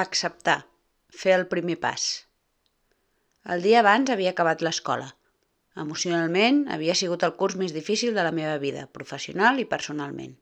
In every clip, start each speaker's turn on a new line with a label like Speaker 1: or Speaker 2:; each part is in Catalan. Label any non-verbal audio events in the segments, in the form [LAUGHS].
Speaker 1: Acceptar. Fer el primer pas. El dia abans havia acabat l'escola. Emocionalment, havia sigut el curs més difícil de la meva vida, professional i personalment.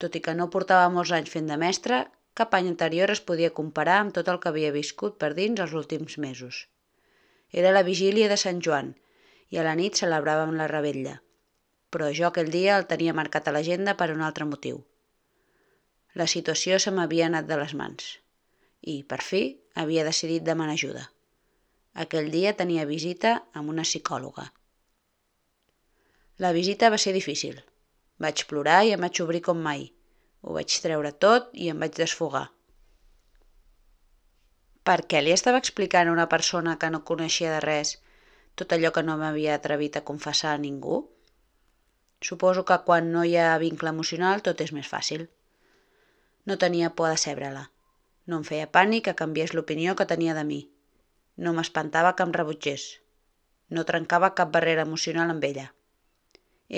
Speaker 1: Tot i que no portava molts anys fent de mestre, cap any anterior es podia comparar amb tot el que havia viscut per dins els últims mesos. Era la vigília de Sant Joan i a la nit celebràvem la rebella. Però jo aquell dia el tenia marcat a l'agenda per un altre motiu. La situació se m'havia anat de les mans i, per fi, havia decidit demanar ajuda. Aquell dia tenia visita amb una psicòloga. La visita va ser difícil. Vaig plorar i em vaig obrir com mai. Ho vaig treure tot i em vaig desfogar. Per què li estava explicant a una persona que no coneixia de res tot allò que no m'havia atrevit a confessar a ningú? Suposo que quan no hi ha vincle emocional tot és més fàcil. No tenia por de cebre-la. No em feia pànic que canviés l'opinió que tenia de mi. No m'espantava que em rebutgés. No trencava cap barrera emocional amb ella.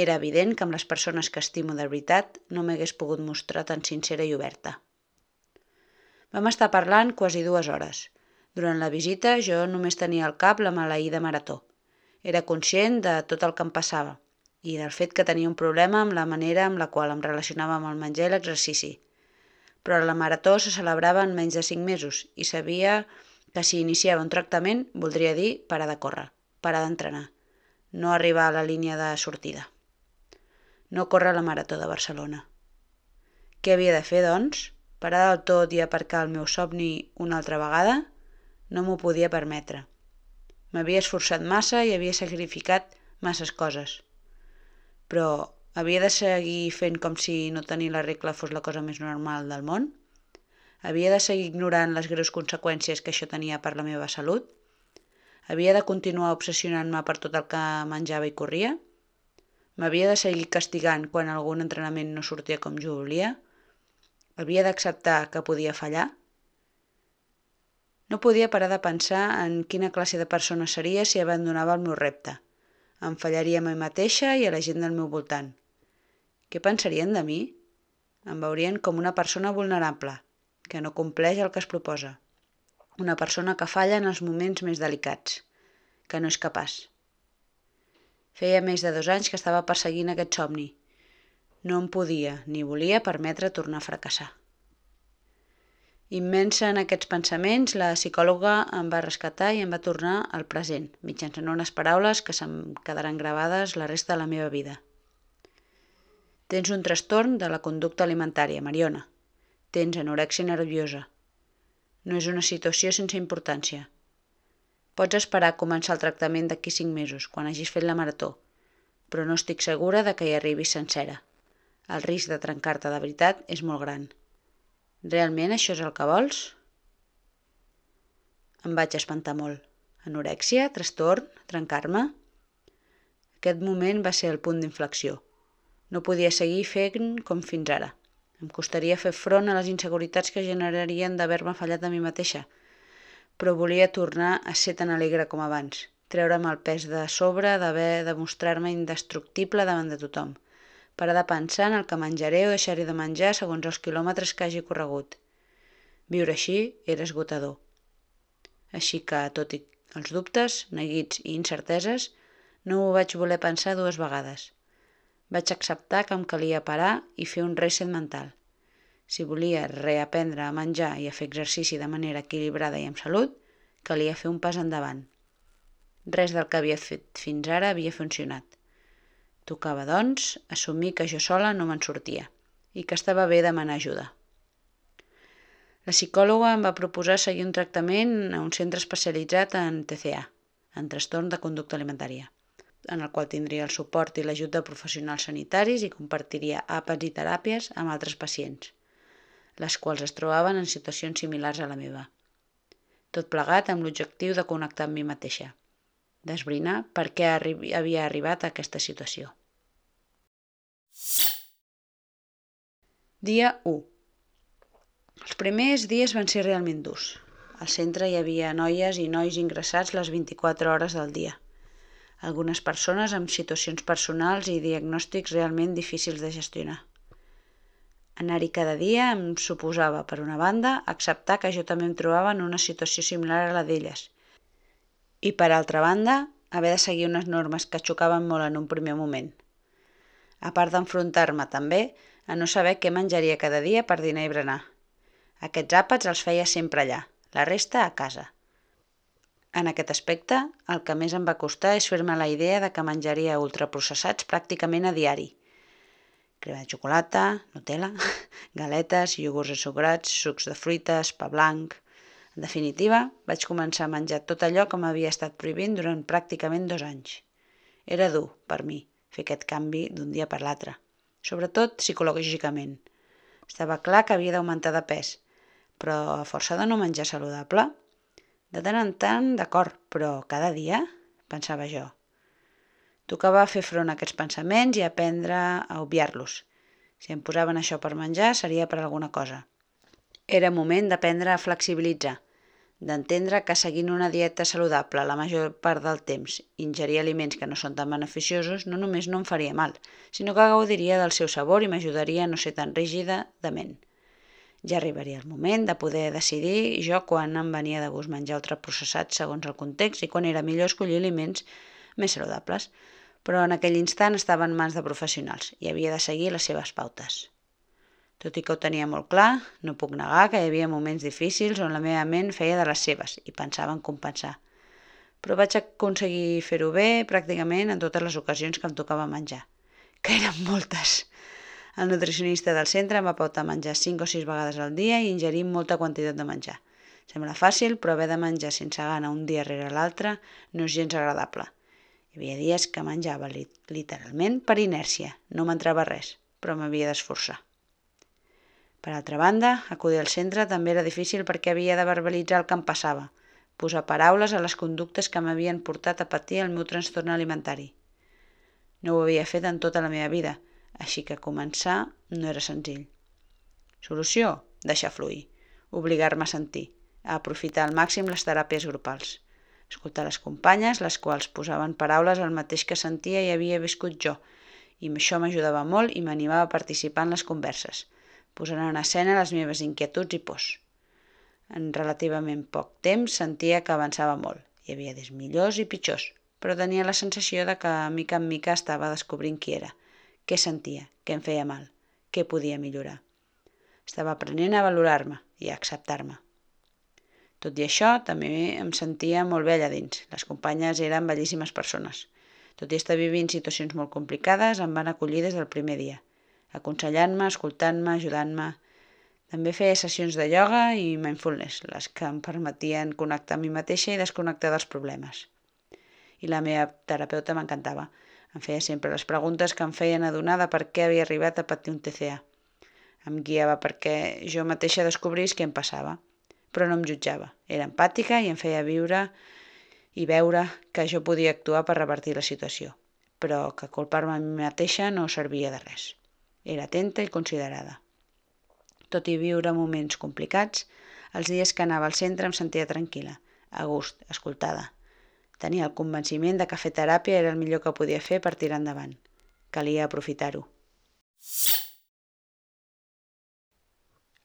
Speaker 1: Era evident que amb les persones que estimo de veritat no m'hagués pogut mostrar tan sincera i oberta. Vam estar parlant quasi dues hores. Durant la visita jo només tenia al cap la maleïda marató. Era conscient de tot el que em passava i del fet que tenia un problema amb la manera amb la qual em relacionava amb el menjar i l'exercici – però la marató se celebrava en menys de 5 mesos i sabia que si iniciava un tractament voldria dir parar de córrer, parar d'entrenar, no arribar a la línia de sortida. No córrer la marató de Barcelona. Què havia de fer, doncs? Parar del tot i aparcar el meu somni una altra vegada? No m'ho podia permetre. M'havia esforçat massa i havia sacrificat masses coses. Però havia de seguir fent com si no tenir la regla fos la cosa més normal del món? Havia de seguir ignorant les greus conseqüències que això tenia per la meva salut? Havia de continuar obsessionant-me per tot el que menjava i corria? M'havia de seguir castigant quan algun entrenament no sortia com jo volia? Havia d'acceptar que podia fallar? No podia parar de pensar en quina classe de persona seria si abandonava el meu repte. Em fallaria a mi mateixa i a la gent del meu voltant. Què pensarien de mi? Em veurien com una persona vulnerable, que no compleix el que es proposa. Una persona que falla en els moments més delicats, que no és capaç. Feia més de dos anys que estava perseguint aquest somni. No em podia ni volia permetre tornar a fracassar. Immensa en aquests pensaments, la psicòloga em va rescatar i em va tornar al present, mitjançant unes paraules que se'm quedaran gravades la resta de la meva vida. Tens un trastorn de la conducta alimentària, Mariona. Tens anorèxia nerviosa. No és una situació sense importància. Pots esperar a començar el tractament d'aquí cinc mesos, quan hagis fet la marató, però no estic segura de que hi arribis sencera. El risc de trencar-te de veritat és molt gran. Realment això és el que vols? Em vaig espantar molt. Anorèxia? Trastorn? Trencar-me? Aquest moment va ser el punt d'inflexió. No podia seguir fent com fins ara. Em costaria fer front a les inseguretats que generarien d'haver-me fallat a mi mateixa, però volia tornar a ser tan alegre com abans, treure'm el pes de sobre d'haver de mostrar-me indestructible davant de tothom, parar de pensar en el que menjaré o deixaré de menjar segons els quilòmetres que hagi corregut. Viure així era esgotador. Així que, tot i els dubtes, neguits i incerteses, no ho vaig voler pensar dues vegades – vaig acceptar que em calia parar i fer un reset mental. Si volia reaprendre a menjar i a fer exercici de manera equilibrada i amb salut, calia fer un pas endavant. Res del que havia fet fins ara havia funcionat. Tocava, doncs, assumir que jo sola no me'n sortia i que estava bé demanar ajuda. La psicòloga em va proposar seguir un tractament a un centre especialitzat en TCA, en trastorn de conducta alimentària en el qual tindria el suport i l'ajut de professionals sanitaris i compartiria àpats i teràpies amb altres pacients, les quals es trobaven en situacions similars a la meva. Tot plegat amb l'objectiu de connectar amb mi mateixa, d'esbrinar per què havia arribat a aquesta situació. Dia 1 Els primers dies van ser realment durs. Al centre hi havia noies i nois ingressats les 24 hores del dia – algunes persones amb situacions personals i diagnòstics realment difícils de gestionar. Anar-hi cada dia em suposava, per una banda, acceptar que jo també em trobava en una situació similar a la d'elles. I, per altra banda, haver de seguir unes normes que xocaven molt en un primer moment. A part d'enfrontar-me també a no saber què menjaria cada dia per dinar i berenar. Aquests àpats els feia sempre allà, la resta a casa. En aquest aspecte, el que més em va costar és fer-me la idea de que menjaria ultraprocessats pràcticament a diari. Crema de xocolata, Nutella, [LAUGHS] galetes, iogurts ensucrats, sucs de fruites, pa blanc... En definitiva, vaig començar a menjar tot allò que m'havia estat prohibint durant pràcticament dos anys. Era dur, per mi, fer aquest canvi d'un dia per l'altre, sobretot psicològicament. Estava clar que havia d'augmentar de pes, però a força de no menjar saludable, de tant en tant, d'acord, però cada dia? pensava jo. Tocava fer front a aquests pensaments i aprendre a obviar-los. Si em posaven això per menjar, seria per alguna cosa. Era moment d'aprendre a flexibilitzar, d'entendre que seguint una dieta saludable la major part del temps, ingerir aliments que no són tan beneficiosos, no només no em faria mal, sinó que gaudiria del seu sabor i m'ajudaria a no ser tan rígida de ment. Ja arribaria el moment de poder decidir jo quan em venia de gust menjar ultraprocessat segons el context i quan era millor escollir aliments més saludables, però en aquell instant estava en mans de professionals i havia de seguir les seves pautes. Tot i que ho tenia molt clar, no puc negar que hi havia moments difícils on la meva ment feia de les seves i pensava en compensar. Però vaig aconseguir fer-ho bé pràcticament en totes les ocasions que em tocava menjar, que eren moltes. El nutricionista del centre em va pautar menjar 5 o 6 vegades al dia i ingerir molta quantitat de menjar. Sembla fàcil, però haver de menjar sense gana un dia rere l'altre no és gens agradable. Hi havia dies que menjava literalment per inèrcia, no m'entrava res, però m'havia d'esforçar. Per altra banda, acudir al centre també era difícil perquè havia de verbalitzar el que em passava, posar paraules a les conductes que m'havien portat a patir el meu trastorn alimentari. No ho havia fet en tota la meva vida, així que començar no era senzill. Solució? Deixar fluir. Obligar-me a sentir. A aprofitar al màxim les teràpies grupals. Escoltar les companyes, les quals posaven paraules al mateix que sentia i havia viscut jo, i això m'ajudava molt i m'animava a participar en les converses, posant en escena les meves inquietuds i pors. En relativament poc temps sentia que avançava molt. Hi havia dies millors i pitjors, però tenia la sensació de que mica en mica estava descobrint qui era – què sentia, què em feia mal, què podia millorar. Estava aprenent a valorar-me i a acceptar-me. Tot i això, també em sentia molt allà dins. Les companyes eren bellíssimes persones. Tot i estar vivint situacions molt complicades, em van acollir des del primer dia, aconsellant-me, escoltant-me, ajudant-me. També feia sessions de ioga i mindfulness, les que em permetien connectar amb mi mateixa i desconnectar dels problemes. I la meva terapeuta m'encantava. Em feia sempre les preguntes que em feien adonar de per què havia arribat a patir un TCA. Em guiava perquè jo mateixa descobrís què em passava, però no em jutjava. Era empàtica i em feia viure i veure que jo podia actuar per revertir la situació, però que culpar-me a mi mateixa no servia de res. Era atenta i considerada. Tot i viure moments complicats, els dies que anava al centre em sentia tranquil·la, a gust, escoltada. Tenia el convenciment de que fer teràpia era el millor que podia fer per tirar endavant. Calia aprofitar-ho.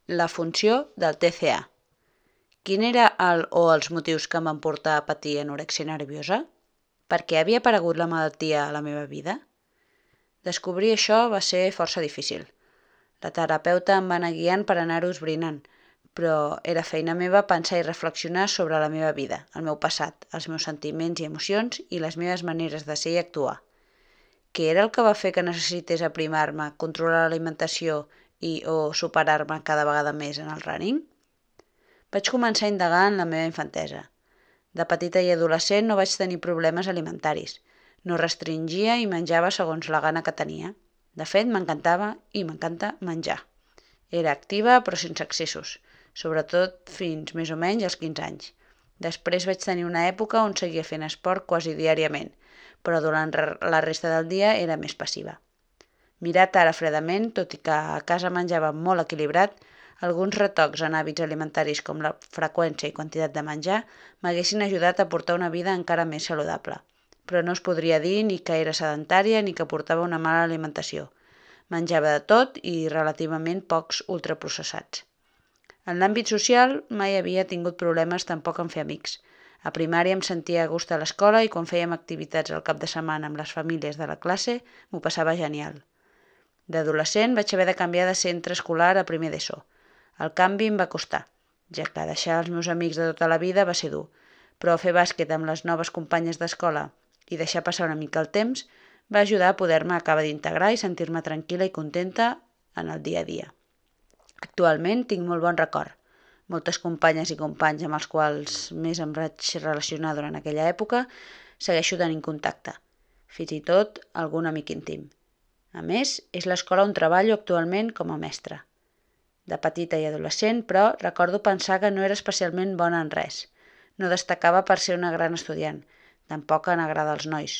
Speaker 1: La funció del TCA. Quin era el o els motius que em van portar a patir anorexia nerviosa? Per què havia aparegut la malaltia a la meva vida? Descobrir això va ser força difícil. La terapeuta em va anar guiant per anar-ho esbrinant, però era feina meva pensar i reflexionar sobre la meva vida, el meu passat, els meus sentiments i emocions i les meves maneres de ser i actuar. Què era el que va fer que necessités aprimar-me, controlar l'alimentació i o superar-me cada vegada més en el running? Vaig començar a indagar en la meva infantesa. De petita i adolescent no vaig tenir problemes alimentaris. No restringia i menjava segons la gana que tenia. De fet, m'encantava i m'encanta menjar. Era activa però sense excessos sobretot fins més o menys als 15 anys. Després vaig tenir una època on seguia fent esport quasi diàriament, però durant la resta del dia era més passiva. Mirat ara fredament, tot i que a casa menjava molt equilibrat, alguns retocs en hàbits alimentaris com la freqüència i quantitat de menjar m'haguessin ajudat a portar una vida encara més saludable. Però no es podria dir ni que era sedentària ni que portava una mala alimentació. Menjava de tot i relativament pocs ultraprocessats. En l'àmbit social mai havia tingut problemes tampoc en fer amics. A primària em sentia a gust a l'escola i quan fèiem activitats al cap de setmana amb les famílies de la classe m'ho passava genial. D'adolescent vaig haver de canviar de centre escolar a primer d'ESO. El canvi em va costar, ja que deixar els meus amics de tota la vida va ser dur, però fer bàsquet amb les noves companyes d'escola i deixar passar una mica el temps va ajudar a poder-me acabar d'integrar i sentir-me tranquil·la i contenta en el dia a dia. Actualment tinc molt bon record moltes companyes i companys amb els quals més em vaig relacionar durant aquella època, segueixo tenint contacte, fins i tot algun amic íntim. A més, és l'escola on treballo actualment com a mestra. De petita i adolescent, però, recordo pensar que no era especialment bona en res. No destacava per ser una gran estudiant, tampoc en agradar als nois.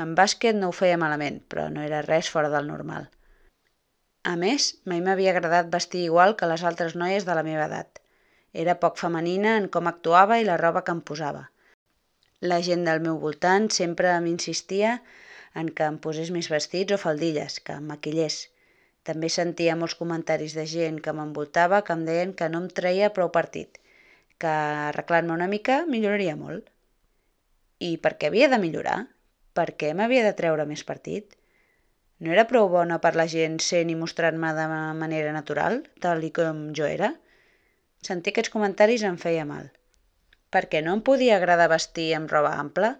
Speaker 1: En bàsquet no ho feia malament, però no era res fora del normal. A més, mai m'havia agradat vestir igual que les altres noies de la meva edat. Era poc femenina en com actuava i la roba que em posava. La gent del meu voltant sempre m'insistia en que em posés més vestits o faldilles, que em maquillés. També sentia molts comentaris de gent que m'envoltava que em deien que no em treia prou partit, que arreglant-me una mica milloraria molt. I per què havia de millorar? Per què m'havia de treure més partit? No era prou bona per la gent sent i mostrant-me de manera natural, tal i com jo era? Sentir aquests comentaris em feia mal. Per què no em podia agradar vestir amb roba ampla?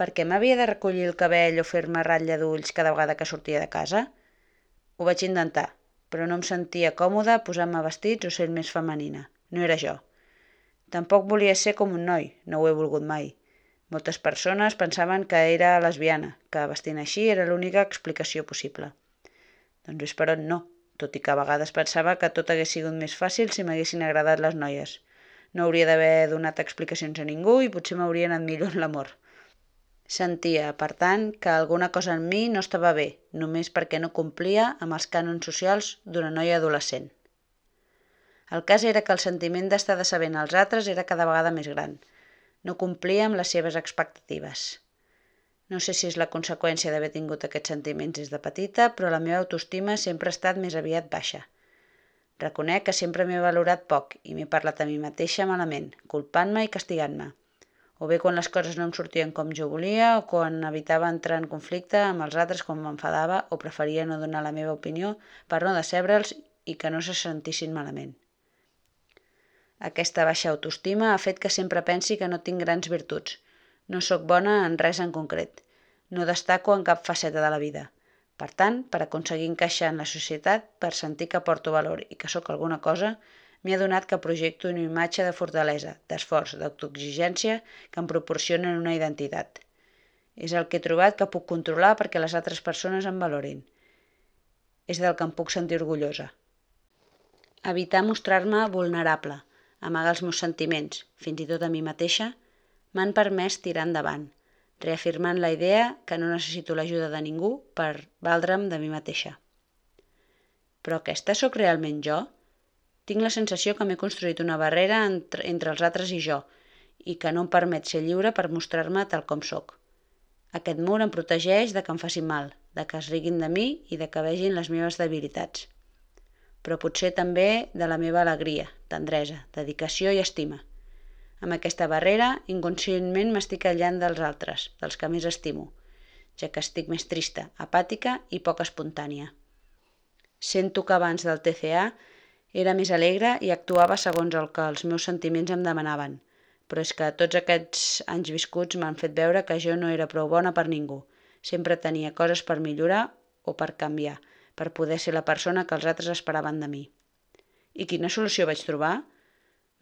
Speaker 1: Per què m'havia de recollir el cabell o fer-me ratlla d'ulls cada vegada que sortia de casa? Ho vaig intentar, però no em sentia còmoda posant-me vestits o sent més femenina. No era jo. Tampoc volia ser com un noi, no ho he volgut mai. Moltes persones pensaven que era lesbiana, que vestint així era l'única explicació possible. Doncs és per on no tot i que a vegades pensava que tot hagués sigut més fàcil si m'haguessin agradat les noies. No hauria d'haver donat explicacions a ningú i potser m'hauria anat millor en l'amor. Sentia, per tant, que alguna cosa en mi no estava bé, només perquè no complia amb els cànons socials d'una noia adolescent. El cas era que el sentiment d'estar decebent als altres era cada vegada més gran. No complia amb les seves expectatives. No sé si és la conseqüència d'haver tingut aquests sentiments des de petita, però la meva autoestima sempre ha estat més aviat baixa. Reconec que sempre m'he valorat poc i m'he parlat a mi mateixa malament, culpant-me i castigant-me. O bé quan les coses no em sortien com jo volia, o quan evitava entrar en conflicte amb els altres quan m'enfadava, o preferia no donar la meva opinió per no decebre'ls i que no se sentissin malament. Aquesta baixa autoestima ha fet que sempre pensi que no tinc grans virtuts, no sóc bona en res en concret. No destaco en cap faceta de la vida. Per tant, per aconseguir encaixar en la societat, per sentir que porto valor i que sóc alguna cosa, m'he adonat que projecto una imatge de fortalesa, d'esforç, d'autoexigència que em proporcionen una identitat. És el que he trobat que puc controlar perquè les altres persones em valorin. És del que em puc sentir orgullosa. Evitar mostrar-me vulnerable, amagar els meus sentiments, fins i tot a mi mateixa, m'han permès tirar endavant, reafirmant la idea que no necessito l'ajuda de ningú per valdre'm de mi mateixa. Però aquesta sóc realment jo? Tinc la sensació que m'he construït una barrera entre, entre els altres i jo i que no em permet ser lliure per mostrar-me tal com sóc. Aquest mur em protegeix de que em facin mal, de que es riguin de mi i de que vegin les meves debilitats. Però potser també de la meva alegria, tendresa, dedicació i estima – amb aquesta barrera, inconscientment m'estic allant dels altres, dels que més estimo, ja que estic més trista, apàtica i poc espontània. Sento que abans del TCA era més alegre i actuava segons el que els meus sentiments em demanaven, però és que tots aquests anys viscuts m'han fet veure que jo no era prou bona per ningú. Sempre tenia coses per millorar o per canviar, per poder ser la persona que els altres esperaven de mi. I quina solució vaig trobar?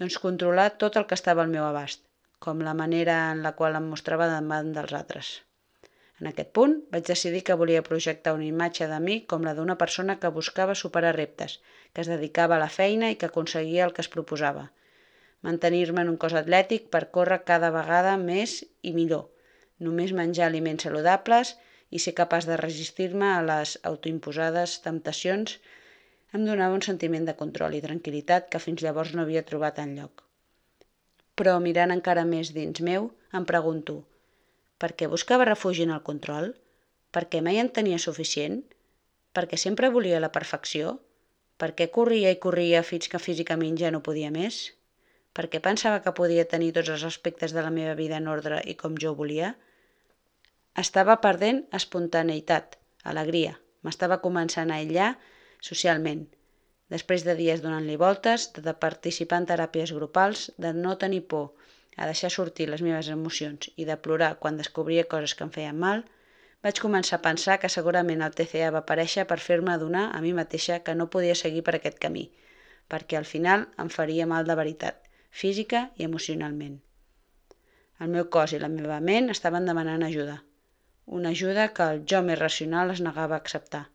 Speaker 1: doncs controlar tot el que estava al meu abast, com la manera en la qual em mostrava davant dels altres. En aquest punt vaig decidir que volia projectar una imatge de mi com la d'una persona que buscava superar reptes, que es dedicava a la feina i que aconseguia el que es proposava. Mantenir-me en un cos atlètic per córrer cada vegada més i millor, només menjar aliments saludables i ser capaç de resistir-me a les autoimposades temptacions em donava un sentiment de control i tranquil·litat que fins llavors no havia trobat en lloc. Però mirant encara més dins meu, em pregunto, per què buscava refugi en el control? Per què mai en tenia suficient? perquè sempre volia la perfecció? Per què corria i corria fins que físicament ja no podia més? Per què pensava que podia tenir tots els aspectes de la meva vida en ordre i com jo volia? Estava perdent espontaneïtat, alegria. M'estava començant a aïllar socialment. Després de dies donant-li voltes, de participar en teràpies grupals, de no tenir por, a deixar sortir les meves emocions i de plorar quan descobria coses que em feien mal, vaig començar a pensar que segurament el TCA va aparèixer per fer-me adonar a mi mateixa que no podia seguir per aquest camí, perquè al final em faria mal de veritat, física i emocionalment. El meu cos i la meva ment estaven demanant ajuda, una ajuda que el jo més racional es negava a acceptar.